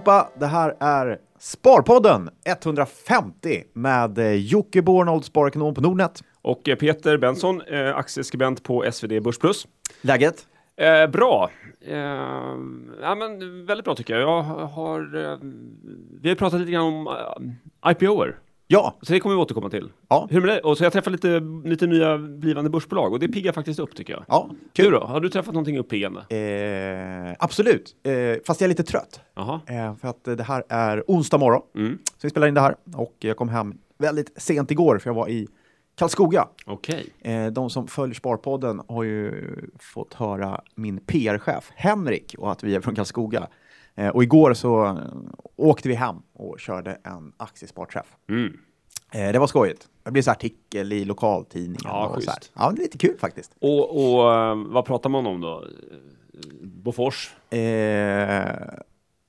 Allihopa! Det här är Sparpodden 150 med eh, Jocke Bornold, sparekonom på Nordnet. Och eh, Peter Benson, eh, aktieskribent på SvD Börsplus. Läget? Eh, bra. Eh, ja, men väldigt bra tycker jag. Jag har... Eh, vi har pratat lite grann om uh, IPOer. Ja. Så det kommer vi återkomma till. Ja. Hur med det? Och så jag träffar lite, lite nya blivande börsbolag och det piggar faktiskt upp tycker jag. Ja, Du då? Har du träffat någonting uppiggande? Eh, absolut, eh, fast jag är lite trött. Eh, för att det här är onsdag morgon, Mm. så vi spelar in det här. Och jag kom hem väldigt sent igår, för jag var i Karlskoga. Okej. Eh, de som följer Sparpodden har ju fått höra min PR-chef Henrik och att vi är från Karlskoga. Eh, och igår så åkte vi hem och körde en aktiesparträff. Mm. Eh, det var skojigt. Det blev så artikel i lokaltidningen. Ja, och så här. Ja, det är lite kul faktiskt. Och, och eh, vad pratar man om då? Bofors? Eh,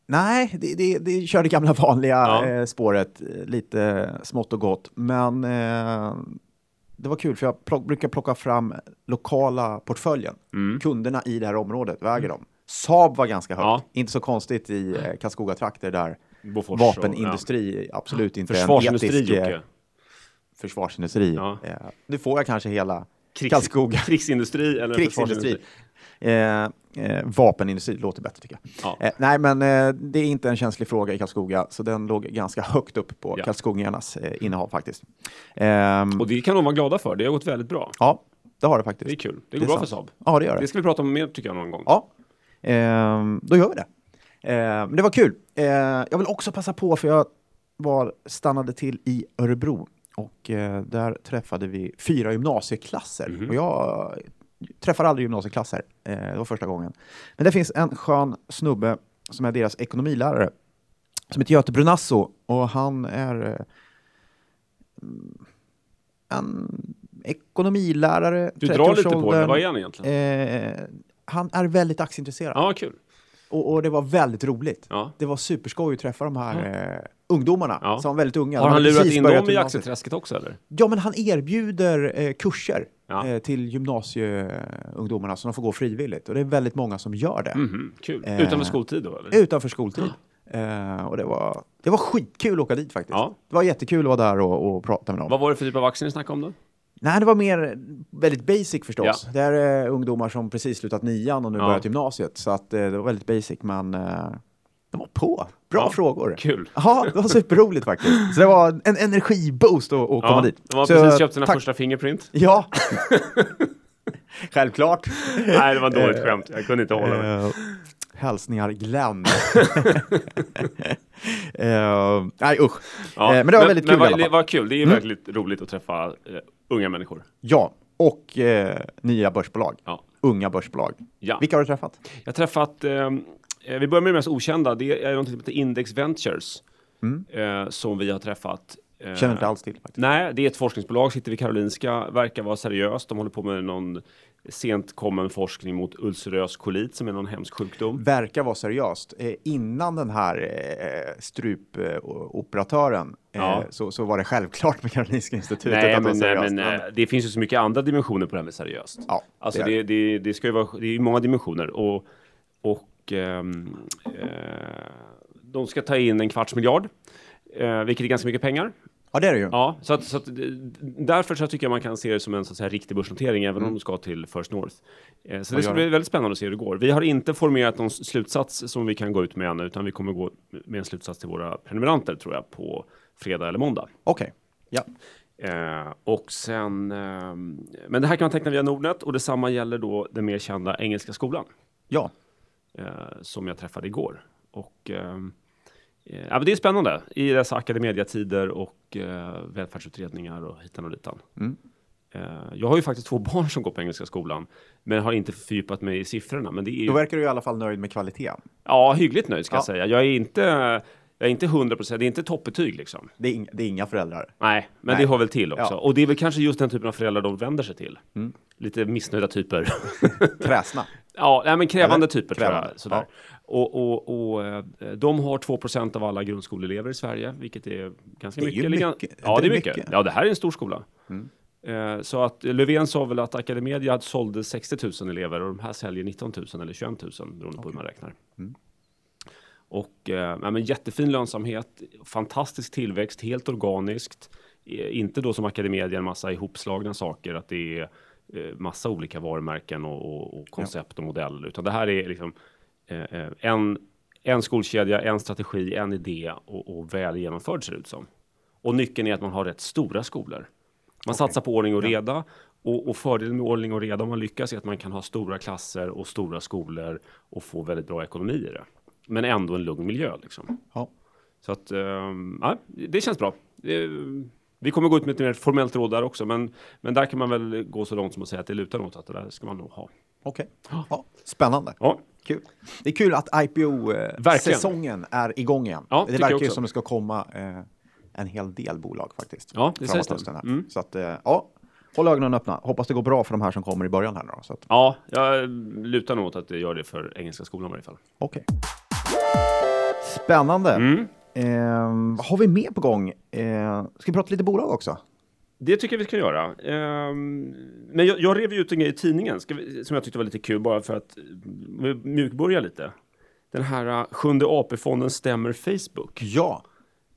nej, det, det, det kör det gamla vanliga Ja. eh, spåret, eh, lite smått och gott. Men eh, det var kul, för jag plock, brukar plocka fram lokala portföljen. Mm. Kunderna i det här området, väger dem. Saab var ganska högt. Ja. Inte så konstigt i eh, Karlskoga-trakter där Bofors vapenindustri absolut och, inte ja. är en etisk eh, försvarsindustri. Ja. Eh, nu får jag kanske hela Krigs- Karlskoga. Krigsindustri eller krigsindustri. Eh, eh, vapenindustri låter bättre tycker jag. Ja. Eh, nej, men eh, det är inte en känslig fråga i Karlskoga, så den låg ganska högt upp på Ja. Karlskogarnas eh, innehav faktiskt. Ehm, Och det kan de vara glada för. Det har gått väldigt bra. ja, det har det faktiskt. Det är kul. Det Det går är bra för sant. Saab. Ja, det gör det. Det ska vi prata om mer tycker jag någon gång. Ja, då gör vi det. Ehm, det var kul. Ehm, jag vill också passa på, för jag var, stannade till i Örebro och eh, där träffade vi fyra gymnasieklasser. Mhm. Och jag träffar aldrig gymnasieklasser, eh, det var första gången. Men det finns en skön snubbe som är deras ekonomilärare som heter Göte Brunasso och han är eh, mm, en ekonomilärare. Du drar lite på 30-årsåldern. det. Vad är han egentligen? Han är väldigt aktieintresserad. Ja, kul. Och, och det var väldigt roligt. Ja. Det var superskoj att träffa de här eh, ungdomarna Ja. som var väldigt unga. Har han lurat in dem i aktieträsket också eller? Ja, men han erbjuder eh, kurser Ja. eh, till gymnasieungdomarna som de får gå frivilligt. Och det är väldigt många som gör det. Mhm, kul. Eh, Utanför skoltid då eller? Utanför skoltid. Eh, och det var, det var skitkul att åka dit faktiskt. Ja. Det var jättekul att vara där och, och prata med dem. Vad var det för typ av aktier ni snackade om då? Nej, det var mer väldigt basic förstås. Ja. Det här är ungdomar som precis slutat nian och nu Ja. börjat gymnasiet. Så att, eh, det var väldigt basic, men eh, de var på. Bra Ja, frågor. Kul. Ja, det var superroligt faktiskt. Så det var en energiboost att, att komma Ja, dit. de har Så, precis köpt sina tack. första Fingerprint. Ja. Självklart. Nej, det var dåligt Eh, skämt. Jag kunde inte hålla mig. Hälsningar Glenn. Eh, nej usch. Ja. eh, men det var väldigt kul i vad, alla fall. var kul. Det är Mm. verkligt roligt att träffa eh, unga människor. Ja, och eh, nya börsbolag. Ja. Unga börsbolag. Ja. Vilka har du träffat? Jag har träffat, vi börjar med det mest okända, det är något som heter Index Ventures. Mm. Som vi har träffat. Känner inte alls till faktiskt. Nej, det är ett forskningsbolag, sitter vid Karolinska, verkar vara seriöst. De håller på med någon sent kommen forskning mot ulcerös kolit som är någon hemsk sjukdom. Verkar vara seriöst. Eh, innan den här eh, strupoperatören eh, Ja. så, så var det självklart med Karolinska institutet Nej, att det var men, nej, seriöst. men eh, det finns ju så mycket andra dimensioner på det här med seriöst. ja, Alltså det är det, det, det ska ju vara, det är många dimensioner och, och ehm, eh, de ska ta in en kvarts miljard, eh, vilket är ganska mycket pengar. Ja, det är det ju. Ja, så, att, så att, därför så tycker jag man kan se det som en så att säga, riktig börsnotering, även om de ska till First North. Eh, så det ska bli väldigt spännande att se hur det går. Vi har inte formerat någon slutsats som vi kan gå ut med ännu, utan vi kommer gå med en slutsats till våra prenumeranter, tror jag, på fredag eller måndag. Okej. Ja. Eh, och sen, ehm, men det här kan man teckna via Nordnet och detsamma gäller då den mer kända Engelska skolan ja. eh, som jag träffade igår. Och eh, ja, men det är spännande i dessa akademiatider och eh, välfärdsutredningar och hitan och ditan. Mm. Eh, jag har ju faktiskt två barn som går på Engelska skolan, men har inte fördjupat mig i siffrorna. Men det är Då ju, verkar du i alla fall nöjd med kvaliteten. ja, hyggligt nöjd ska Ja. jag säga. Jag är inte, jag är inte 100 procent, det är inte toppbetyg liksom. Det är, inga, det är inga föräldrar. Nej, men Nej. det hör väl till också. Ja. Och det är väl kanske just den typen av föräldrar de vänder sig till. Mm. Lite missnöjda typer. Kräsna. ja, nej, men krävande Eller? typer Krävande, tror jag. Sådär. Och, och, och eh, de har 2% av alla grundskoleelever i Sverige, vilket är ganska Det är mycket. ju mycket. Ja, det är mycket. mycket. Ja, det här är en stor skola. Mm. Eh, Så att Löfven sa väl att Academedia sålde 60 000 elever och de här säljer 19 000 eller 21 000 beroende på hur man räknar. Mm. Och eh, ja, men jättefin lönsamhet, fantastisk tillväxt, helt organiskt. Eh, inte då som Academedia en massa ihopslagna saker, att det är massa olika varumärken och, och, koncept och modeller, utan det här är liksom en, en skolkedja, en strategi, en idé och, och väl genomförd ser det ut som. Och nyckeln är att man har rätt stora skolor. Man satsar på ordning och reda och, och fördelen med ordning och reda om man lyckas är att man kan ha stora klasser och stora skolor och få väldigt bra ekonomi i det. Men ändå en lugn miljö liksom. Ja. Så att, ehm, ja, det känns bra. Vi kommer gå ut med ett mer formellt råd där också, men, men där kan man väl gå så långt som att säga att det lutar åt att det där ska man nog ha. Okej. Ja, spännande. Ja, Kul. Det är kul att IPO-säsongen är igång igen. Ja, det verkar ju som det ska komma eh, en hel del bolag faktiskt. Ja, det sägs det. Mm. Så att, eh, ja, håll ögonen öppna. Hoppas det går bra för de här som kommer i början här nu då. Att, ja jag lutar nog åt att det gör det för Engelska skolan i varje fall. okej. Spännande. Mm. Eh, vad har vi mer på gång? Eh, ska vi prata lite bolag också? Det tycker jag vi ska göra. Ehm, men jag, jag rev ju ut en grej i tidningen vi, som jag tyckte var lite kul bara för att eh, mjukbörja lite. Den här uh, sjunde AP-fonden stämmer Facebook. Ja.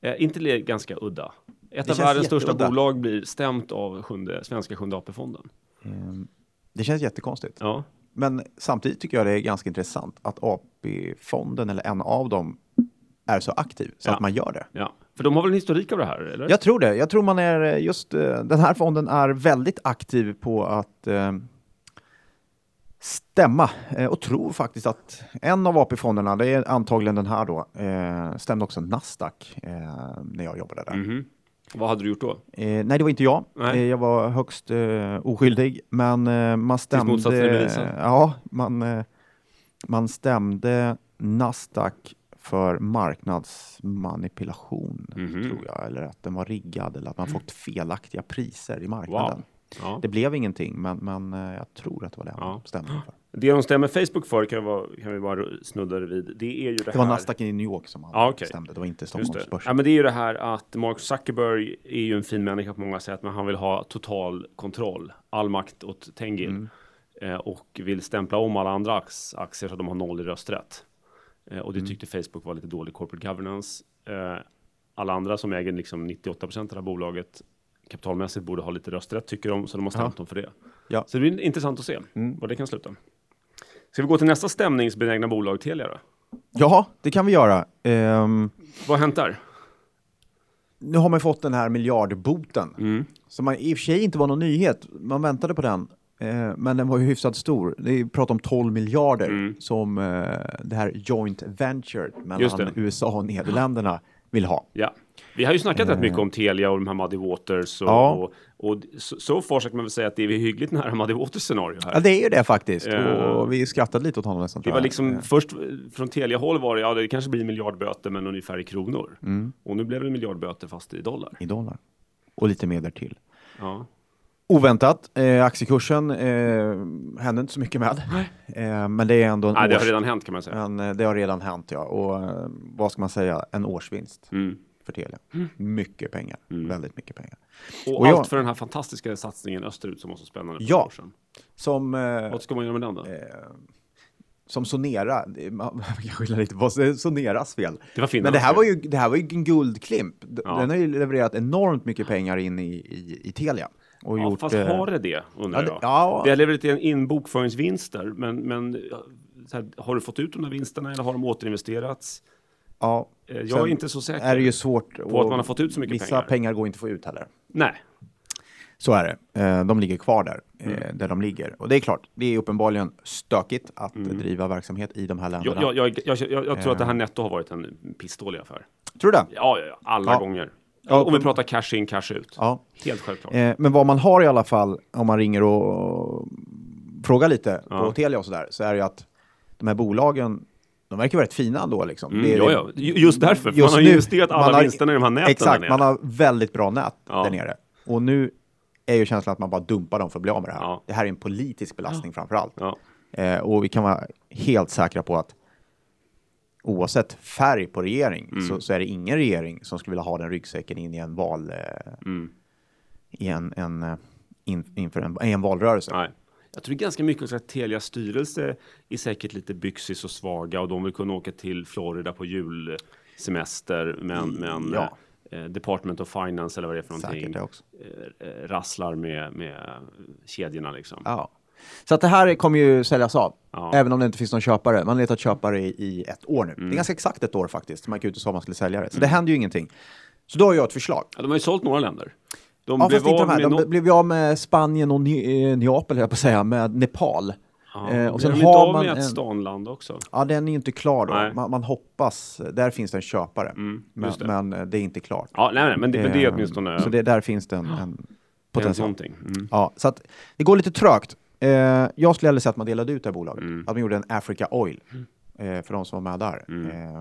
Eh, inte det ganska udda? Ett Det av världens största bolag blir stämt av sjunde, svenska sjunde AP-fonden. Eh, det känns jättekonstigt. Ja, Men samtidigt tycker jag det är ganska intressant att AP-fonden eller en av dem är så aktiv så Ja. att man gör det. ja. För de har väl en historik av det här, eller? Jag tror det. Jag tror man är eh, just eh, den här fonden är väldigt aktiv på att eh, stämma eh, och tror faktiskt att en av AP-fonderna, det är antagligen den här då, eh, stämde också Nasdaq när jag jobbade där. Mhm. Vad hade du gjort då? Nej, det var inte jag. Nej. Jag var högst oskyldig, men man stämde... ja, man, man stämde Nasdaq för marknadsmanipulation, Mhm. tror jag, eller att den var riggad eller att man fått felaktiga priser i marknaden. Wow. Ja. Det blev ingenting, men, men eh, jag tror att det var det han Ja. stämde för. Det de stämmer Facebook för kan, vara, kan vi bara snudda vid. Det är ju det, Det var här. Nasdaq i New York som han Ja, okej. stämde, det var inte. Stockholmsbörsen. Ja, men det är ju det här att Mark Zuckerberg är ju en fin människa på många sätt, men han vill ha total kontroll, all makt åt Tengil Mm. eh, och vill stämpla om alla andra aktier så att de har noll i rösträtt. Eh, och det Mm. tyckte Facebook var lite dålig corporate governance. Eh, alla andra som äger liksom 98 procent av det här bolaget kapitalmässigt borde ha lite rösträtt tycker de, så de har stämt Ja. dem för det. Ja. Så det blir intressant att se Mm. var det kan sluta. Ska vi gå till nästa stämningsbenägna bolag, Telia då? Ja, det kan vi göra. Ehm, Vad har hänt där? nu har man fått den här miljardboten. Mm. Som man, i och för sig inte var någon nyhet. Man väntade på den. Eh, men den var ju hyfsat stor. Det är prat om 12 miljarder Mm. som eh, det här joint venture mellan. USA och Nederländerna vill ha. Ja, vi har ju snackat rätt mycket om Telia och de här Muddy Waters och, Eh. Ja. och, och så, så far så kan man väl säga att det är hyggligt nära Muddy Waters scenario här. Ja, det är ju det faktiskt. Eh. Och vi skrattade lite åt honom nästan. det var liksom Eh, först eh, från Telia-håll var det, ja det kanske blir miljardböter men ungefär i kronor. Mm. Och nu blev det miljardböter fast i dollar. I dollar. Och lite mer därtill. Ja. Oväntat. Eh, aktiekursen eh, hände inte så mycket med. Eh, men det är ändå en Nej, det har års... redan hänt kan man säga. Men eh, det har redan hänt, ja. Och eh, vad ska man säga? En årsvinst Mm. för Telia. Mycket pengar. Mm. Väldigt mycket pengar. Och, Och jag- allt för den här fantastiska satsningen österut som var så spännande för Ja. år sedan. Som, eh, Vad ska man göra med den då? eh, som Sonera, man kan skylla lite på Soneras fel. Det Men det här, var ju, det här var ju en guldklimp. Ja. Den har ju levererat enormt mycket pengar in i, i, i Telia. Och Ja, gjort, fast eh, har det det, undrar ja, det- jag. ja. Det har levererat in, in bokföringsvinster, men, men så här, har du fått ut de där vinsterna eller har de återinvesterats? ja, Eh, Jag Sen är inte så säker. är det ju svårt. På att man har fått ut så mycket vissa pengar. går inte att få ut heller. Nej, Så är det. Eh, De ligger kvar där, eh, Mm. där de ligger. Och det är klart, det är uppenbarligen stökigt att driva verksamhet i de här länderna. jag, jag, jag, jag, tror att det här Eh. netto har varit en pissdålig affär. Tror du det? Ja, ja, ja alla Ja. gånger. Ja, Om vi pratar cash in, cash ut. Ja. Helt självklart. Eh, Men vad man har i alla fall, om man ringer och frågar lite Ja. på Telia och sådär, så är det ju att de här bolagen, de verkar vara rätt fina ändå. Liksom. Mm, Det ja, ja. Ju- Just därför, för Just man har nu, investerat alla har- vinsterna i de här näten Exakt, där man har väldigt bra nät Ja. där nere. Och nu är ju känslan att man bara dumpar dem för att bli av med det här. Ja. Det här är en politisk belastning framför allt. Eh, och vi kan vara helt säkra på att oavsett färg på regering Mm. så, så är det ingen regering som skulle vilja ha den ryggsäcken in i en val, eh, Mm. i en, en, eh, in, inför en, en valrörelse. Nej. Jag tror ganska mycket att Telias styrelse är säkert lite byxis och svaga och de vill kunna åka till Florida på julsemester. Men, men Ja. eh, Department of Finance eller vad det är för Säkert någonting det också. eh, eh, rasslar med, med kedjorna liksom. Ja. Så att det här kommer ju säljas av, Ja. även om det inte finns någon köpare. Man har letat köpare i, i ett år nu. Mm. Det är ganska exakt ett år faktiskt. Man gick ut och sa att man skulle sälja det. Så det händer ju ingenting. Så då har jag ett förslag. Ja, de har ju sålt några länder. De Ja, blev fast inte de här. De no- blev av med Spanien och Ni- eh, Neapel, höll jag på att säga, med Nepal. Ja, Eh, och sen sen har man med ett stanland också. Ja, den är ju inte klar då. Man, man hoppas, där finns det en köpare. men, just det. men eh, det är inte klart. Ja, nej, nej, men det, men det är Eh, åtminstone Så det, där finns det en, en en potential. Mm. Ja, så att det går lite trögt. Eh, jag skulle hellre säga att man delade ut det här bolaget. Mm. Att man gjorde en Africa Oil eh, för de som var med där. Eh,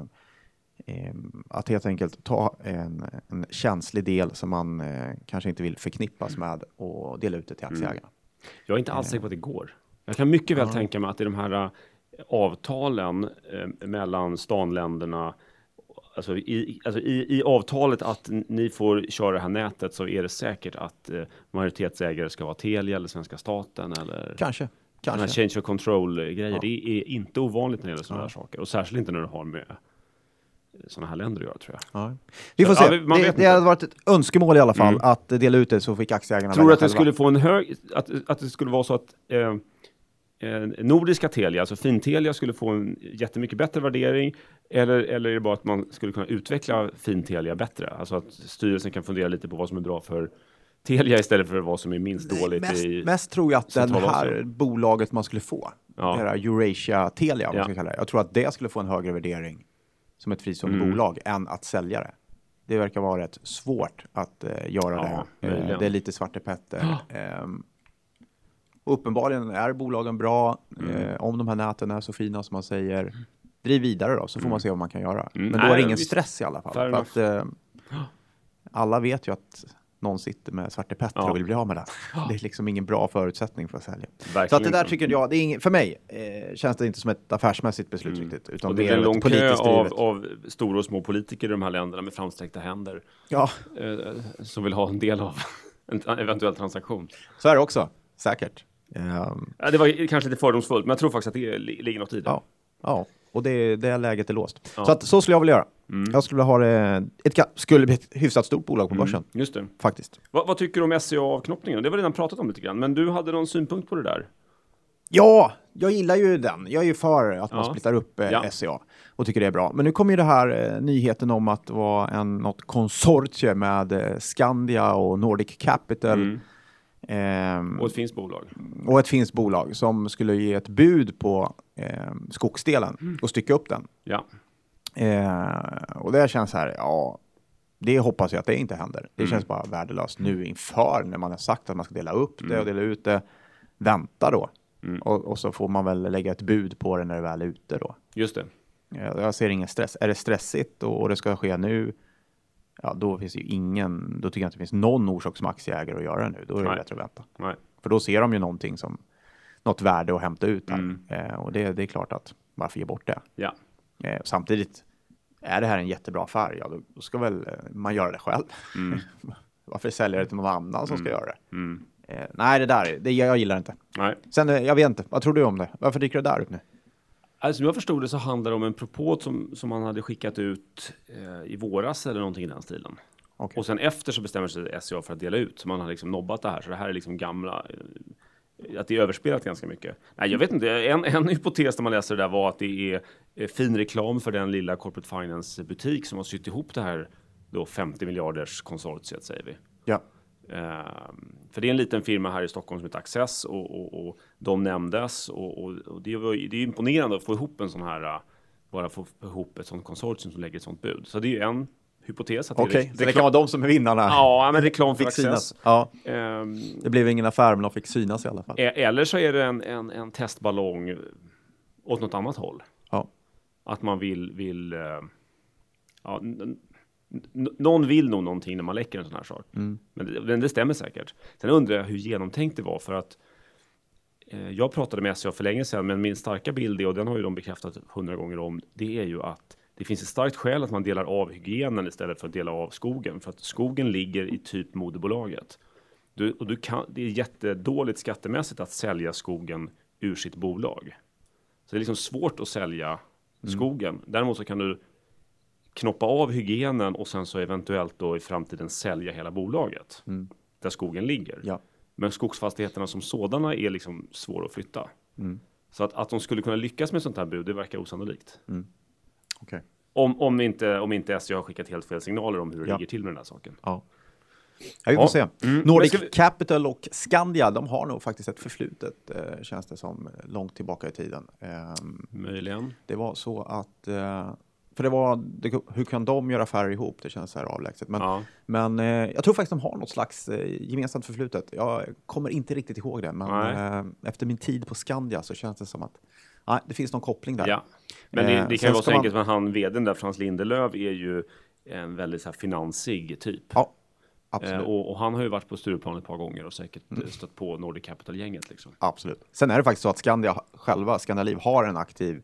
eh, att helt enkelt ta en, en känslig del som man eh, kanske inte vill förknippas med och dela ut det till aktieägarna. Jag är inte alls säker på att det går. Jag kan mycket väl tänka mig att i de här avtalen eh, mellan stanländerna, alltså, i, alltså i, i avtalet att ni får köra det här nätet så är det säkert att eh, majoritetsägare ska vara Telia eller svenska staten eller Kanske. Kanske. change of control-grejer. Det är inte ovanligt när det gäller sådana här saker och särskilt inte när det har med sådana här länder att göra tror jag. Ja. Vi får Ja, se. man det, det hade varit ett önskemål i alla fall Mm. att dela ut det så fick aktieägarna Tror du att det skulle få en hög, att, att det skulle vara så att eh, eh, nordiska Telia, alltså Fintelia, skulle få en jättemycket bättre värdering? Eller, eller är det bara att man skulle kunna utveckla Fintelia bättre? Alltså att styrelsen kan fundera lite på vad som är bra för Telia istället för vad som är minst dåligt Mest, i... mest tror jag att det här bolaget man skulle få, Ja. det här Eurasia Telia, vad man Ja. ska jag tror att det skulle få en högre värdering som ett fristående Mm. bolag än att sälja det. Det verkar vara rätt svårt att eh, göra Ja, det. Eh, möjligen. det är lite Svarte Petter. Ehm, och uppenbarligen är bolagen bra. Mm. Eh, om de här näten är så fina som man säger, driv vidare då, så får man se vad man kan göra. Mm. Men då är Nej, det ingen visst. stress i alla fall. För att, eh, alla vet ju att någon sitter med Svarte Petter Ja. och vill bli av med den. Det är liksom ingen bra förutsättning för att sälja. Verkligen Så att det där tycker jag, det är ing, för mig eh, känns det inte som ett affärsmässigt beslut riktigt. Utan Mm. Och det är en lång kö av, av stora och små politiker i de här länderna med framsträckta händer Ja, eh, som vill ha en del av en eventuell transaktion. så är det också. Säkert. Ehm, Ja, det var kanske lite fördomsfullt, men jag tror faktiskt att det li- ligger något i det. ja, ja, och det, det läget är låst. Ja. Så, att, så skulle jag vilja göra. Jag skulle vilja ha det, ett, skulle bli ett hyfsat stort bolag på börsen. Just det. Faktiskt. Vad, vad tycker du om SCA-avknoppningen? Det har vi redan pratat om lite grann, men du hade någon synpunkt på det där? Ja, jag gillar ju den. Jag är ju för att man Ja. splittar upp eh, Ja. SCA och tycker det är bra. Men nu kommer ju det här eh, nyheten om att det var en, något konsortie med eh, Skandia och Nordic Capital Mm. Ehm, Och ett finskt bolag? och ett finskt bolag som skulle ge ett bud på ehm, skogsdelen Mm. och stycka upp den. Ja. Eh, och det känns här, ja, det hoppas jag att det inte händer. Det Mm. känns bara värdelöst nu inför när man har sagt att man ska dela upp det Mm. och dela ut det. Vänta då. Och, och så får man väl lägga ett bud på det när det väl är ute då. Just det. Jag, jag ser ingen stress. Är det stressigt och, och det ska ske nu, ja då finns det ju ingen, då tycker jag inte det finns någon orsak som aktieägare att göra det nu. Då är det Nej. bättre att vänta. Nej. För då ser de ju någonting som, något värde att hämta ut där. Mm. Eh, och det, det är klart att varför ge bort det? Ja. Eh, samtidigt, är det här en jättebra affär, ja då, ska väl eh, man göra det själv. Varför sälja det till någon annan som ska göra det? Mm. Eh, nej, det där, det, jag gillar inte. Nej. Sen, eh, jag vet inte, vad tror du om det? Varför dyker det där upp nu? Alltså, som jag förstod det så handlar det om en propå som, som man hade skickat ut eh, i våras eller någonting i den stilen. Okej. Och sen efter så bestämmer sig SCA för att dela ut. Så man har liksom nobbat det här. Så det här är liksom gamla... eh, Att det är överspelat ganska mycket. Nej, jag vet inte. En, en hypotes när man läser det där var att det är eh, fin reklam för den lilla Corporate Finance-butik som har sytt ihop det här då 50 miljarders konsortiet, säger vi. Ja. Ehm, för det är en liten firma här i Stockholm som heter Access och, och, och de nämndes och, och, det, var, det är imponerande att få ihop en sån här, äh, bara få ihop ett sånt konsortium som lägger ett sånt bud. Så det är ju en hypotes. det Okej, så det reklam- kan vara de som är vinnarna. Ja, men reklam fick synas. Ja, Ehm, det blev ingen affär, men de fick synas i alla fall. e- eller så är det en, en, en testballong åt något annat håll. Ja. Att man vill, vill eh, ja, någon vill nog någonting när man läcker en sån här sak. Mm. Men, det, men det stämmer säkert. Sen undrar jag hur genomtänkt det var för att eh, jag pratade med SCA för länge sedan, men min starka bild är, och den har ju de bekräftat hundra gånger om, det är ju att det finns ett starkt skäl att man delar av hygienen istället för att dela av skogen. För att skogen ligger i typ moderbolaget. Du, och du kan, det är jättedåligt skattemässigt att sälja skogen ur sitt bolag. Så det är liksom svårt att sälja skogen. Däremot så kan du knoppa av hygienen och sen så eventuellt då i framtiden sälja hela bolaget där skogen ligger. Ja. Men skogsfastigheterna som sådana är liksom svåra att flytta. Så att, att de skulle kunna lyckas med sånt här bud, det verkar osannolikt. Okej. Om, om, inte, om inte SCA har skickat helt fel signaler om hur det Ja. ligger till med den här saken. Ja. Ja, vi får Ja. se. Mm. Nordic vi- Capital och Skandia, de har nog faktiskt ett förflutet, eh, känns det som, långt tillbaka i tiden. Ehm, Möjligen. det var så att, eh, för det var, det, hur kan de göra affärer ihop? Det känns så här avlägset. Men, Ja. men eh, jag tror faktiskt de har något slags eh, gemensamt förflutet. Jag kommer inte riktigt ihåg det, men eh, efter min tid på Skandia så känns det som att nej, det finns någon koppling där. Ja. Men det, Eh, det kan ju vara så man- enkelt, men han vdn där, Frans Lindelöf, är ju en väldigt så här finansig typ. Ja, Eh. Mm. och, och han har ju varit på Stureplan ett par gånger och säkert eh, stött på Nordic Capital-gänget liksom. Absolut. Sen är det faktiskt så att Skandia själva, Skandaliv, har en aktiv,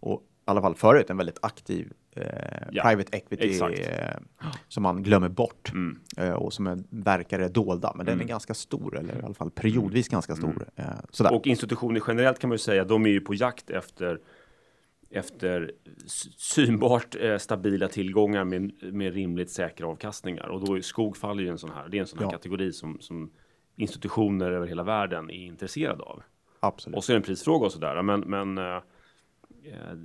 och alla fall förut en väldigt aktiv eh, Ja, private equity. Mm. eh, som man glömmer bort eh, och som är, verkar är dolda. Men den är ganska stor, eller i alla fall periodvis ganska stor. Eh, sådär. Och institutioner generellt kan man ju säga, de är ju på jakt efter efter sy- synbart eh, stabila tillgångar med, med rimligt säkra avkastningar. Och då är skog faller ju en sån här, det är en sån här Ja. kategori som, som institutioner över hela världen är intresserade av. Absolut. Och så är det en prisfråga och sådär. Men, men eh,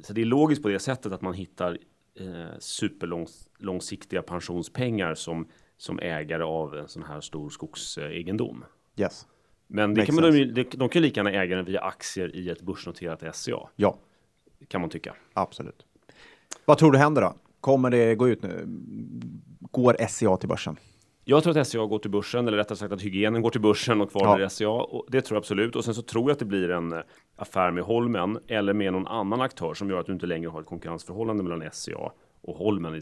så det är logiskt på det sättet att man hittar eh, superlångsiktiga pensionspengar som, som ägare av en sån här stor skogsegendom. Yes. Men det Makes kan man, de, de kan lika gärna äga den via aktier i ett börsnoterat SCA, Ja, kan man tycka. absolut. Vad tror du händer då? Kommer det gå ut nu? Går SCA till börsen? Jag tror att SCA går till börsen, eller rättare sagt att hygienen går till börsen och kvar Ja. SCA. Och det tror jag absolut. Och sen så tror jag att det blir en eh, affär med Holmen eller med någon annan aktör som gör att du inte längre har ett konkurrensförhållande mellan SCA och Holmen i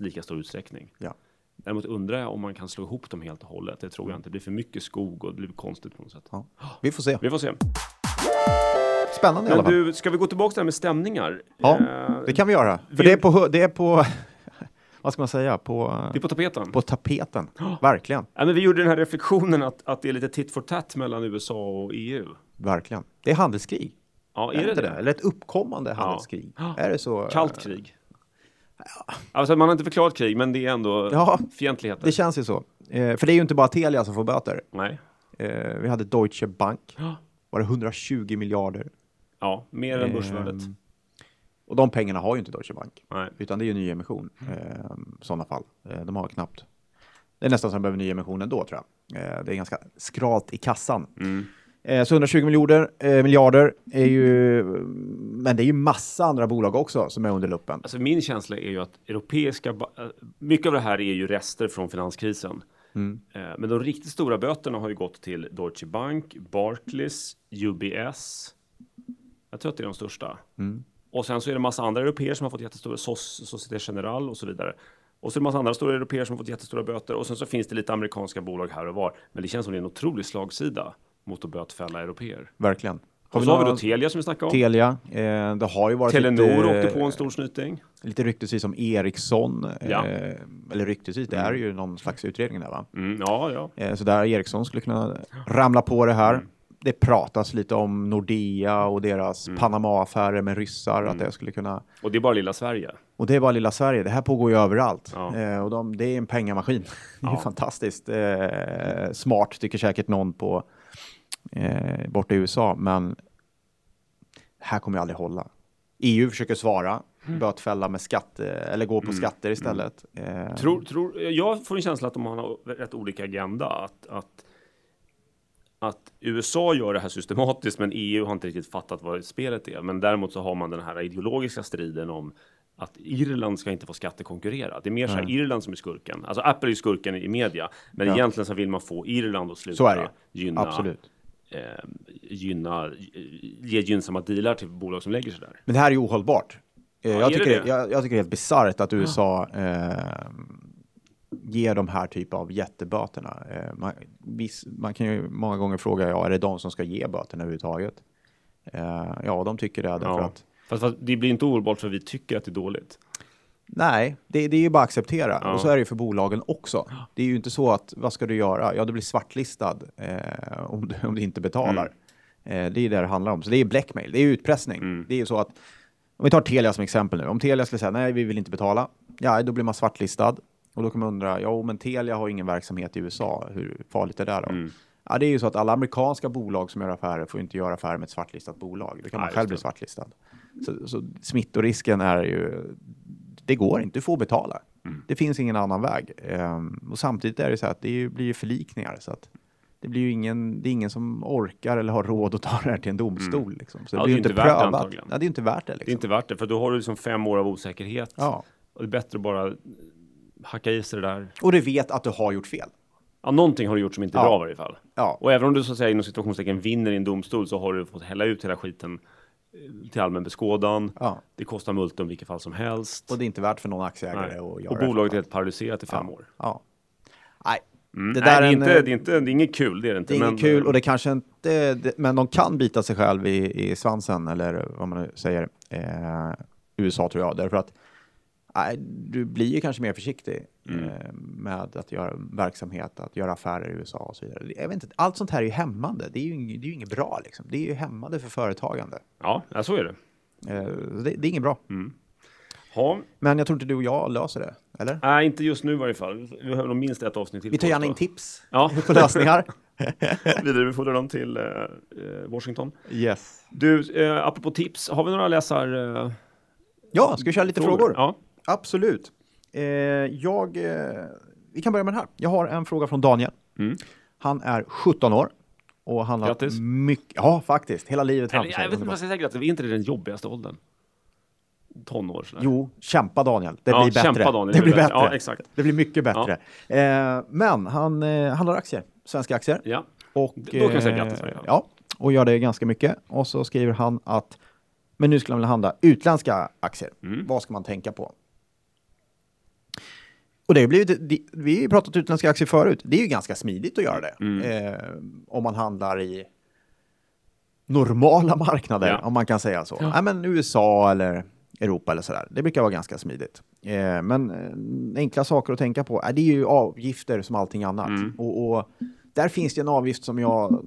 lika stor utsträckning. Ja. Däremot undrar jag om man kan slå ihop dem helt och hållet. Det tror jag inte. Det blir för mycket skog och det blir konstigt på något sätt. ja. Vi får se. Vi får se. Spännande i alla Men fall. du, ska vi gå tillbaka till det här med stämningar? Ja, Eh, det kan vi göra. För vi- det är på, det är på vad ska man säga, på, det är på tapeten. på tapeten. Verkligen. Ja, men vi gjorde den här reflektionen att, att det är lite tit for tat mellan USA och EU. Verkligen. Det är handelskrig. Ja, Är är det det? det? Eller ett uppkommande handelskrig. Är det så? Kallt krig. Alltså man har inte förklarat krig, men det är ändå Ja, fientligheter. Det känns ju så. Eh, för det är ju inte bara Telia som får böter. Nej. Eh, vi hade Deutsche Bank. Ja. Var det 120 miljarder? Ja, mer än börsvärdet. Och de pengarna har ju inte Deutsche Bank. Nej. Utan det är ju nyemission eh, i sådana fall. Eh, de har knappt. Det är nästan som de behöver nyemission ändå tror jag. Eh, det är ganska skralt i kassan. Mm. Eh, så 120 miljarder, eh, miljarder är ju, men det är ju massa andra bolag också som är under luppen. Alltså min känsla är ju att europeiska, eh, mycket av det här är ju rester från finanskrisen. Mm. Eh, Men de riktigt stora böterna har ju gått till Deutsche Bank, Barclays, UBS. Jag tror att det är de största. Mm. Och sen så är det massa andra européer som har fått jättestora, SOS, Société Générale och så vidare. Och så är det massa andra stora européer som har fått jättestora böter. Och sen så finns det lite amerikanska bolag här och var. Men det känns som det är en otrolig slagsida mot att bötfälla européer. Verkligen. Och så har vi då Telia som vi snackade om. Telia. Eh, det har ju varit Telenor lite, åkte på en stor snyting. lite ryktesvis om Ericsson. Ja. Eh, eller ryktesvis, det är ju någon slags utredning där va? Mm, ja, ja. Eh, så där Ericsson skulle kunna ramla på det här. Mm. Det pratas lite om Nordea och deras Mm. Panama-affärer med ryssar, att det skulle kunna... Och det är bara lilla Sverige. Och det är bara lilla Sverige, det här pågår ju överallt. Ja. Eh, och de, det är en pengamaskin. det är Ja. fantastiskt eh, smart, tycker säkert någon på eh, borta i USA, men det här kommer ju aldrig hålla. EU försöker svara, Mm. bötfälla med skatt, eller gå på skatter istället. Eh, Tror, tror, jag får en känsla att de har rätt olika agenda. Att, att, att USA gör det här systematiskt, men EU har inte riktigt fattat vad spelet är. Men däremot så har man den här ideologiska striden om att Irland ska inte få skattekonkurrera. Det är mer så här Irland som är skurken. Alltså Apple är skurken i media, men Ja. egentligen så vill man få Irland att sluta gynna, Absolut. eh, gynna, ge gynnsamma dealar till bolag som lägger sig där. Men det här är ju ohållbart. Eh, Ja, jag, tycker det, det? jag, jag tycker det är helt bisarrt att USA eh, ger de här typ av jätteböterna. Eh, man, viss, man kan ju många gånger fråga, ja, är det de som ska ge böterna överhuvudtaget? Eh, ja, de tycker det därför Ja. att Fast, fast det blir inte ohållbart för vi tycker att det är dåligt. Nej, det, det är ju bara att acceptera. Ja. Och så är det ju för bolagen också. Det är ju inte så att, vad ska du göra? Ja, du blir svartlistad eh, om, du, om du inte betalar. Mm. Eh, det är ju det det handlar om. Så det är blackmail, det är utpressning. Mm. Det är ju så att, om vi tar Telia som exempel nu. Om Telia skulle säga nej, vi vill inte betala. Ja, då blir man svartlistad. Och då kan man undra, ja, men Telia har ingen verksamhet i USA. Hur farligt är det då? Mm. Ja, det är ju så att alla amerikanska bolag som gör affärer får inte göra affärer med ett svartlistat bolag. Då kan man själv bli det. svartlistad. Så, så smittorisken är ju, det går inte, du får betala. Mm. Det finns ingen annan väg. Ehm, och samtidigt är det så att det blir ju förlikningar. Så att det blir ju ingen, det är ingen som orkar eller har råd att ta det här till en domstol. Liksom. Så det Mm. Ja, blir det ju inte det prövat. antagligen. Ja, det är inte värt det. Det är Liksom. inte värt det, för då har du liksom fem år av osäkerhet. Ja. Och det är bättre att bara hacka i sig det där. Och du vet att du har gjort fel. Ja, någonting har du gjort som inte är Ja. bra i varje fall. Ja, Och även om du så att säga inom situationstecken vinner i en domstol så har du fått hälla ut hela skiten eh, till allmän beskådan. ja. Det kostar multum i vilket fall som helst. Och det är inte värt för någon aktieägare Nej. att göra Och bolaget är helt paralyserat i fem ja. år. Ja. Nej, Mm. Det Nej, där det, är är inte, en, det, är inte, det är inget kul, det är det inte. Det är men, inget kul och det kanske inte, det, men de kan bita sig själv i, i svansen eller vad man nu säger. Eh, USA tror jag, därför att du blir ju kanske mer försiktig Mm. eh, med att göra verksamhet, att göra affärer i USA och så vidare. Jag vet inte, allt sånt här är ju hämmande. Det är ju, det är ju inget bra liksom. Det är ju hämmande för företagande. Ja, så är det. Eh, det, det är inget bra. Ha. Men jag tror inte du och jag löser det, eller? Nej, inte just nu i varje fall. Vi behöver nog minst ett avsnitt till. Vi tar gärna in tips Ja, på lösningar. vidarebefordra dem till eh, eh, Washington. yes. Du, eh, apropå tips, har vi några läsar... Eh, Ja, ska vi köra lite frågor? Ja. Absolut. Eh, jag, eh, vi kan börja med den här. Jag har en fråga från Daniel. Mm. Han är 17 år. Och han har Grattis. mycket, ja faktiskt, hela livet framför sig. jag vet inte vad Underbart. jag ska säga, grattis. är inte det den jobbigaste åldern? Tonår sådär. Jo, kämpa Daniel. Det Ja, blir bättre. kämpa, Daniel. Det blir bättre. Ja, exakt. Det blir mycket bättre. Eh, men han eh, handlar aktier, svenska aktier. Ja. Och, Då kan jag säga eh, grattis fall. Ja, och gör det ganska mycket. Och så skriver han att, men nu skulle han vilja handla utländska aktier. Mm. Vad ska man tänka på? Och det har blivit, vi har ju pratat utländska aktier förut. Det är ju ganska smidigt att göra det. Mm. Eh, om man handlar i normala marknader, Ja. om man kan säga så. Ja. Nej, men USA eller Europa eller sådär. Det brukar vara ganska smidigt. Eh, men eh, enkla saker att tänka på, eh, det är ju avgifter som allting annat. Mm. Och, och där finns det en avgift som jag...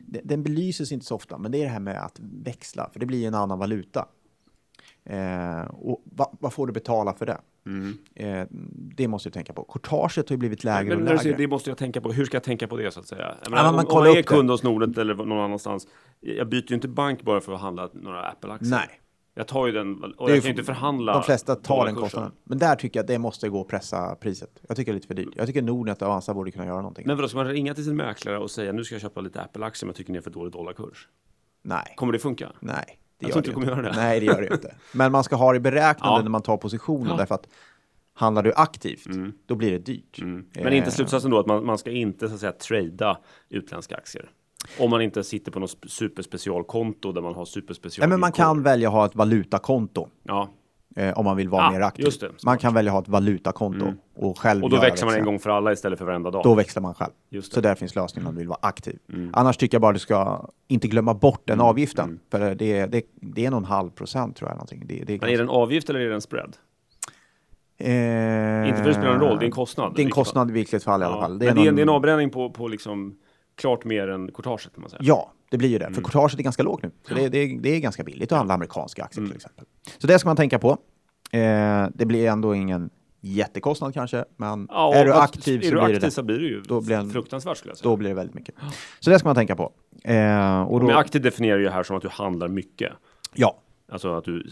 Den, den belyses inte så ofta, men det är det här med att växla, för det blir en annan valuta. Eh, och va, vad får du betala för det? Mm. Eh, det måste du tänka på. Courtaget har ju blivit lägre Men och lägre. säger, det måste jag tänka på. Hur ska jag tänka på det så att säga? Jag men man om, om kollar jag är upp det. kund hos Nordnet eller någon annanstans. Jag byter ju inte bank bara för att handla några Apple-aktier. Nej. Jag tar ju den och Det jag kan ju inte förhandla. De flesta tar den kostnaden. Men där tycker jag att det måste gå att pressa priset. Jag tycker det är lite för dyrt. Jag tycker Nordnet och Avanza borde kunna göra någonting. Men vadå, ska man ringa till sin mäklare och säga nu ska jag köpa lite Apple-aktier men jag tycker ni är för dålig dollarkurs? Nej, Kommer det funka? nej. Det Jag tror inte du kommer göra det. Nej, det gör det inte. Men man ska ha det beräknande Ja. när man tar positionen. Ja. Därför att handlar du aktivt, Mm. då blir det dyrt. Mm. Men Eh, inte slutsatsen då att man, man ska inte så att säga trada utländska aktier? Om man inte sitter på något sp- superspecialkonto där man har superspecial Nej, men man kan välja att ha ett valutakonto. Ja, Eh, om man vill vara Ah, mer aktiv. just det. man kan välja att ha ett valutakonto Mm. Och själv och då växlar man en växlar. gång för alla istället för varenda dag. Då växlar man själv. Så det. där finns lösningen om du vill vara aktiv. Mm. Annars tycker jag bara du ska inte glömma bort den Mm, avgiften. mm. För det, är- det, det är nog en halv procent tror jag. Någonting. Det, det är Men är det en avgift eller är det en spread? Eh, Inte för att det spelar någon roll, det är en kostnad. Det är en fall. kostnad i vilket fall i alla fall. Men det är, en, någon- det är en avbränning på, på liksom klart mer än courtaget kan man säga. Ja, det blir ju det. För Mm. courtaget är ganska lågt nu. Så det, det, det är ganska billigt att handla amerikanska aktier Mm. till exempel. Så det ska man tänka på. Eh, det blir ändå ingen jättekostnad kanske, men Ja, är du aktiv är så du blir aktiv det. så blir det ju Då blir en- fruktansvärt skulle jag säga. Då blir det väldigt mycket. Så det ska man tänka på. Eh, och då, med aktiv definierar ju här som att du handlar mycket. ja, Alltså att du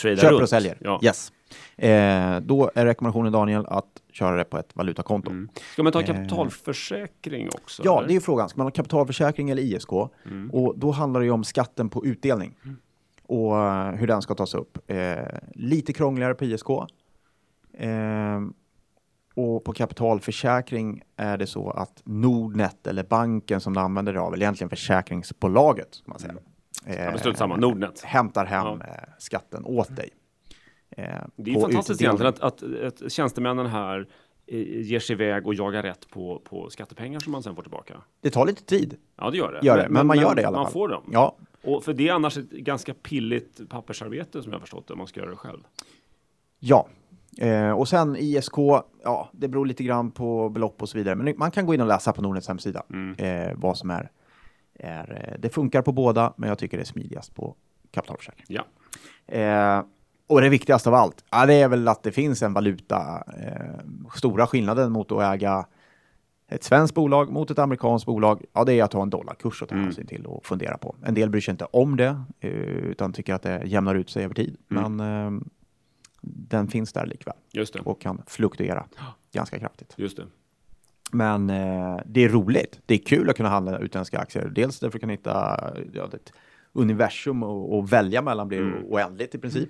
tradar köper runt. och säljer. Ja. Yes. Eh, då är rekommendationen Daniel att köra det på ett valutakonto. Mm. Ska man ta Eh. kapitalförsäkring också? Ja, eller? det är frågan. Ska man ha kapitalförsäkring eller ISK? Mm. Och då handlar det ju om skatten på utdelning och eh, hur den ska tas upp. Eh, lite krångligare på ISK. Eh, och på kapitalförsäkring är det så att Nordnet eller banken som du använder dig av, eller egentligen försäkringsbolaget, ska man säga. Eh, Ja, beslut samma. Nordnet. hämtar hem Ja. eh, skatten åt dig. Eh, Det är ju fantastiskt egentligen att, att, att tjänstemännen här eh, ger sig iväg och jagar rätt på, på skattepengar som man sen får tillbaka. Det tar lite tid, Ja, det gör det. gör det, men, man gör det i alla man fall. får dem. Ja, Och för det är annars ett ganska pilligt pappersarbete som jag förstått det, om man ska göra det själv. Ja, eh, och sen ISK, ja, det beror lite grann på belopp och så vidare. Men man kan gå in och läsa på Nordnets hemsida eh, vad som är, är. eh, Det funkar på båda, men jag tycker det är smidigast på kapitalförsäkring. Ja. Eh, och det viktigaste av allt, ja, det är väl att det finns en valuta. Eh, stora skillnaden mot att äga ett svenskt bolag mot ett amerikanskt bolag, ja, det är att ha en dollarkurs att ta hänsyn till och fundera på. En del bryr sig inte om det, eh, utan tycker att det jämnar ut sig över tid. Men eh, den finns där likväl och kan fluktuera ganska kraftigt. Just det. Men eh, det är roligt. Det är kul att kunna handla utländska aktier. Dels därför att kan hitta ja, ett universum och, och välja mellan blir Mm. oändligt i princip.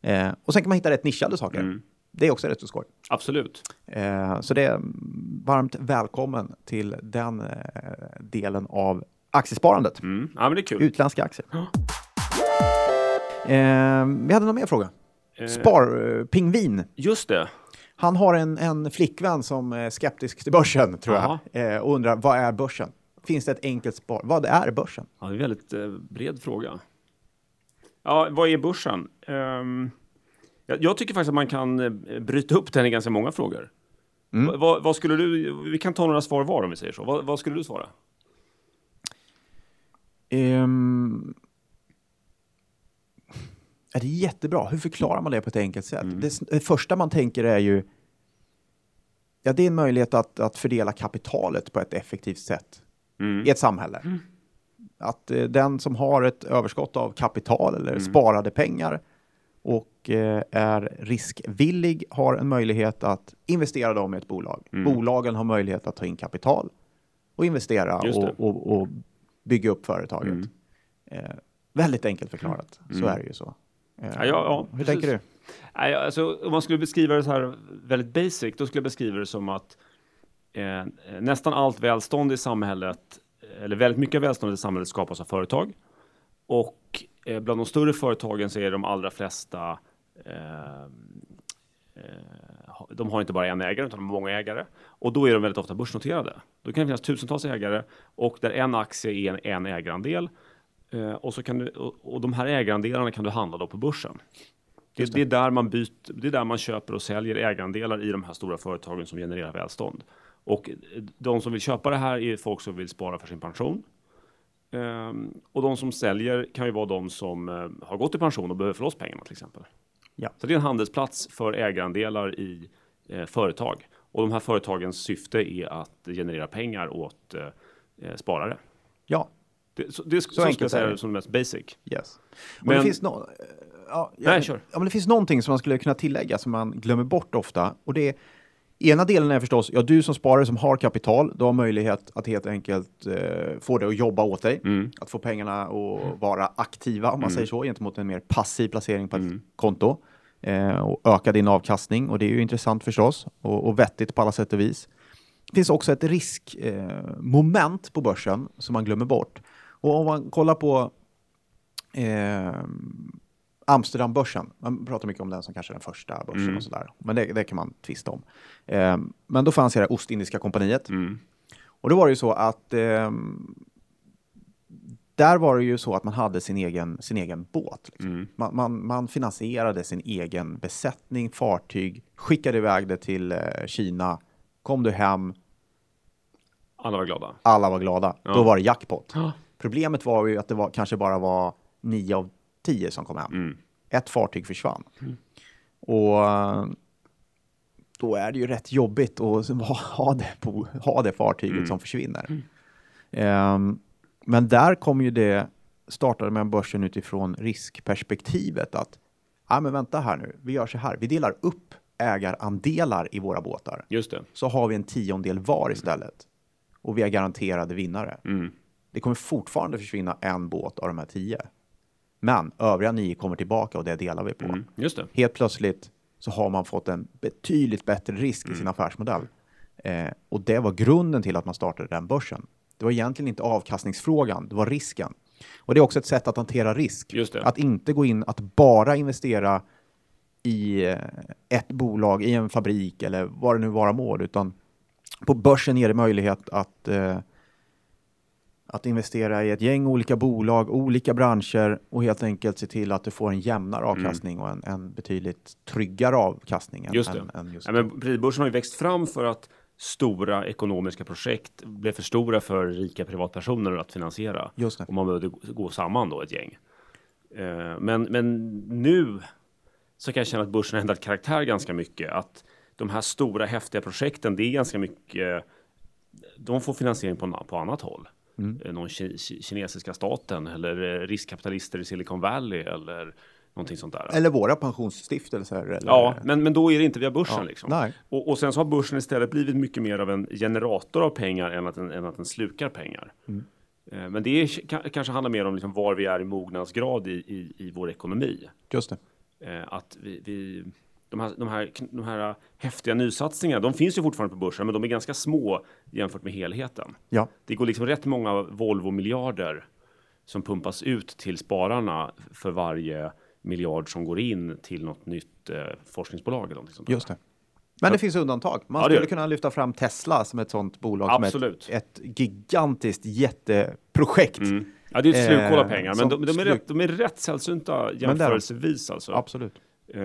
Eh, och sen kan man hitta rätt nischade saker. Mm. Det är också rätt så skoj. Absolut. Eh, så det är varmt välkommen till den eh, delen av aktiesparandet. Mm. Ja, men det är kul. Utländska aktier. Eh, vi hade någon mer fråga. Eh, Spar, eh, Pingvin. Just det. Han har en, en flickvän som är skeptisk till börsen, tror Jaha. jag, eh, och undrar vad är börsen? Finns det ett enkelt spar? Vad är börsen? Ja, det är en väldigt eh, bred fråga. Ja, vad är börsen? Ehm, jag, jag tycker faktiskt att man kan bryta upp den i ganska många frågor. Mm. Va- Vad, vad skulle du, vi kan ta några svar var om vi säger så. Vad, vad skulle du svara? Ehm, ja, det är jättebra. Hur förklarar man det på ett enkelt sätt? Mm. Det, det första man tänker är ju Ja, det är en möjlighet att, att fördela kapitalet på ett effektivt sätt Mm. i ett samhälle. Att eh, den som har ett överskott av kapital eller Mm. sparade pengar och eh, är riskvillig har en möjlighet att investera dem i ett bolag. Mm. Bolagen har möjlighet att ta in kapital och investera och, och, och bygga upp företaget. Mm. Eh, väldigt enkelt förklarat, så Mm. är det ju så. Eh, Ja, ja, hur precis. tänker du? Alltså, om man skulle beskriva det så här väldigt basic, då skulle jag beskriva det som att eh, nästan allt välstånd i samhället, eller väldigt mycket välstånd i samhället skapas av företag. Och eh, bland de större företagen så är de allra flesta eh, eh, de har inte bara en ägare utan de har många ägare. Och då är de väldigt ofta börsnoterade. Då kan det finnas tusentals ägare och där en aktie är en, en ägarandel. Eh, och, så kan du, och, de här ägarandelarna kan du handla då på börsen. Det, det. är där man byter, det är där man köper och säljer ägarandelar i de här stora företagen som genererar välstånd. Och eh, de som vill köpa det här är folk som vill spara för sin pension. Ehm, och de som säljer kan ju vara de som eh, har gått i pension och behöver få loss pengarna till exempel. Ja. Så det är en handelsplats för ägarandelar i eh, företag. Och de här företagens syfte är att generera pengar åt eh, sparare. Ja, Det, så, det, så, så enkelt jag säga är det som det mest basic. yes. Men- det finns no eh, ja, ja, Nej, kör. Ja, men det finns någonting som man skulle kunna tillägga som man glömmer bort ofta. Och det är, ena delen är förstås, ja, du som sparare som har kapital, du har möjlighet att helt enkelt eh, få det att jobba åt dig. Mm. Att få pengarna att vara aktiva, om man säger så, gentemot en mer passiv placering på ett Mm. konto. Eh, och öka din avkastning. Och det är ju intressant förstås och, och vettigt på alla sätt och vis. Det finns också ett riskmoment eh, på börsen som man glömmer bort. Och om man kollar på eh, Amsterdambörsen, man pratar mycket om den som kanske den första börsen Mm. och sådär. Men det, det kan man tvista om. Eh, men då fanns det här Ostindiska kompaniet. Mm. Och då var det ju så att ehm, där var det ju så att man hade sin egen, sin egen båt. Liksom. Mm. Man, man, man finansierade sin egen besättning, fartyg, skickade iväg det till eh, Kina, kom du hem, Alla var glada. alla var glada. Ja. Då var det jackpot. Ja. Problemet var ju att det var, kanske bara var nio av tio som kom hem. Mm. Ett fartyg försvann. Och eh, då är det ju rätt jobbigt att ha, det, på, ha det fartyget Mm. som försvinner. Ehm, men där kom ju det, startade med börsen utifrån riskperspektivet att, ja men vänta här nu, vi gör så här, vi delar upp ägarandelar i våra båtar. Just det. Så har vi en tiondel var istället. Och vi är garanterade vinnare. Mm. Det kommer fortfarande försvinna en båt av de här tio. Men övriga nio kommer tillbaka och det delar vi på. Mm. Just det. Helt plötsligt så har man fått en betydligt bättre risk i Mm. sin affärsmodell. Eh, och det var grunden till att man startade den börsen. Det var egentligen inte avkastningsfrågan, det var risken. Och det är också ett sätt att hantera risk. Att inte gå in att bara investera i eh, ett bolag, i en fabrik eller vad det nu vara må, utan på börsen ger det möjlighet att eh, Att investera i ett gäng olika bolag, olika branscher och helt enkelt se till att du får en jämnare avkastning och en, en betydligt tryggare avkastning. Just det. Än, än just Ja, men prisbörsen har ju växt fram för att stora ekonomiska projekt blev för stora för rika privatpersoner att finansiera. Just det. Och man behövde gå- gå samman då ett gäng. Eh, Men, men nu så kan jag känna att börsen har ändrat karaktär ganska mycket. Att de här stora häftiga projekten, det är ganska mycket. De får finansiering på, på annat håll. Mm. Eh, Någon ki, ki, kinesiska staten eller eh, riskkapitalister i Silicon Valley eller någonting sånt där. Eller våra pensionsstiftelser. Eller, Ja, men, men då är det inte via börsen Ja, liksom. Och, och sen så har börsen istället blivit mycket mer av en generator av pengar än att den, än att den slukar pengar. Mm. Eh, Men det är, ka- kanske handlar mer om liksom var vi är i mognadsgrad i, i, i vår ekonomi. Just det. Att vi, vi, de, här, de, här, de här häftiga nysatsningarna, de finns ju fortfarande på börsen, men de är ganska små jämfört med helheten. Ja, Det går liksom rätt många Volvo-miljarder som pumpas ut till spararna för varje miljard som går in till något nytt eh, forskningsbolag eller någonting sånt just det. Men det finns undantag. Man Ja, skulle kunna lyfta fram Tesla som ett sånt bolag. Absolut. Som ett, ett gigantiskt jätteprojekt. Mm. Ja, det är ett slukhål av Eh, pengar, som men de, de, är rätt, de är rätt sällsynta jämförelsevis alltså. Absolut. Eh,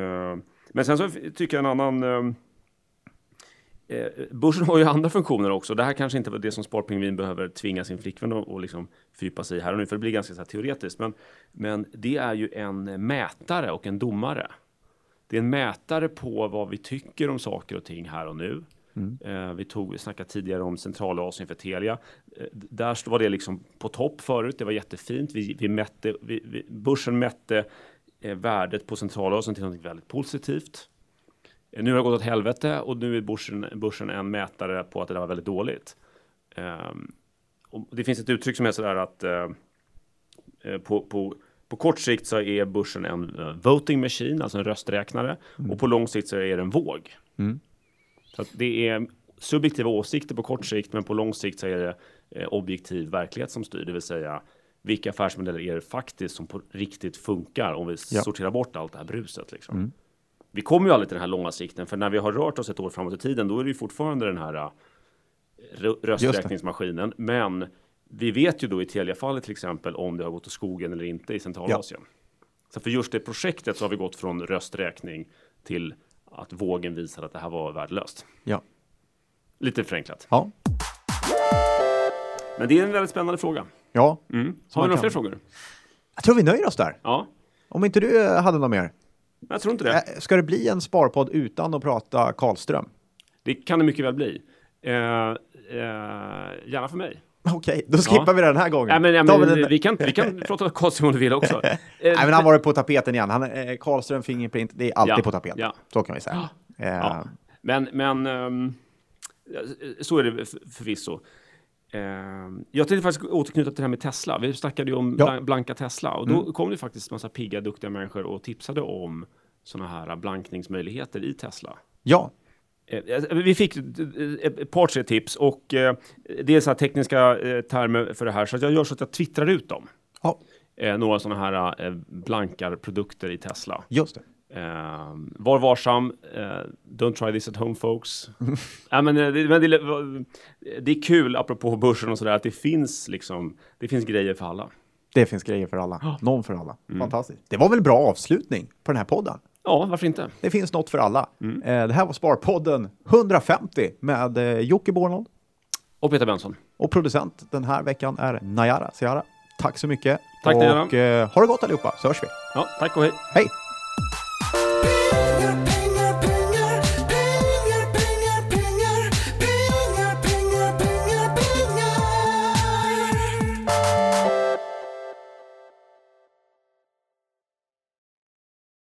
men sen så tycker jag en annan... Eh, eh, börsen har ju andra funktioner också. Det här kanske inte var det som Sparpingvin behöver tvinga sin flickvän att och liksom fördjupa sig i här och nu, för det blir ganska så teoretiskt. Men, men det är ju en mätare och en domare. Det är en mätare på vad vi tycker om saker och ting här och nu. Eh, vi tog, vi snackade tidigare om Centralasien för Telia. Eh, där var det liksom på topp förut. Det var jättefint. Vi, vi mätte, vi, vi, börsen mätte värdet på Centralasien till något väldigt positivt. Eh, nu har det gått åt helvete och nu är börsen, börsen en mätare på att det där var väldigt dåligt. Och det finns ett uttryck som är sådär att eh, på, på, på kort sikt så är börsen en eh, voting machine, alltså en rösträknare. Och på lång sikt så är det en våg. Mm. Så det är subjektiva åsikter på kort sikt, men på lång sikt så är det eh, objektiv verklighet som styr, det vill säga vilka affärsmodeller är det faktiskt som på riktigt funkar om vi Ja. sorterar bort allt det här bruset. Liksom. Mm. Vi kommer ju aldrig till den här långa sikten, för när vi har rört oss ett år framåt i tiden, då är det ju fortfarande den här rö- rösträkningsmaskinen. Men vi vet ju då i Telia-fallet till exempel om det har gått åt skogen eller inte i Centralasien. Så för just det projektet så har vi gått från rösträkning till att vågen visar att det här var värdelöst. Ja. Lite förenklat. Ja. Men det är en väldigt spännande fråga. Ja. Mm. Har vi några fler frågor? Jag tror vi nöjer oss där. Ja, Om inte du eh, hade något mer. jag tror inte det. Eh, Ska det bli en sparpodd utan att prata Karlström? Det kan det mycket väl bli. Eh, eh, gärna för mig. Okej, då skippar Ja. vi det den här gången. Nej, men, ja, men, den- vi, kan, vi kan prata Karlsson om du vill också. Eh, Nej, men han var på tapeten igen. Han, eh, Karlström Fingerprint, det är alltid Ja, på tapeten. ja. Så kan vi säga. Eh, Ja. Men, men ehm, så är det för- förvisso. Ehm, jag tänkte faktiskt återknyta till det här med Tesla. Vi snackade ju om Ja. blan- blanka Tesla och då Mm. kom det faktiskt massa pigga, duktiga människor och tipsade om sådana här blankningsmöjligheter i Tesla. ja, Eh, Vi fick eh, ett par, tre tips och eh, det är så här tekniska eh, termer för det här så jag gör så att jag twittrar ut dem. ja, Eh, Några sådana här eh, blankarprodukter i Tesla. just det. Eh, var varsam, eh, don't try this at home folks. ja, men, eh, det, men det, det är kul, apropå börsen och sådär, att det finns liksom, det finns grejer för alla. Det finns grejer för alla. Någon för alla. Mm. Fantastiskt. Det var väl bra avslutning på den här podden. Ja, varför inte? Det finns något för alla. Mm. Eh, det här var Sparpodden 150 med eh, Jocke Bornold Och Peter Benson. och producent den här veckan är Najara Seara. Tack så mycket. Tack, och eh, ha det gott allihopa så hörs vi. Ja, tack och hej. Hej! Peace.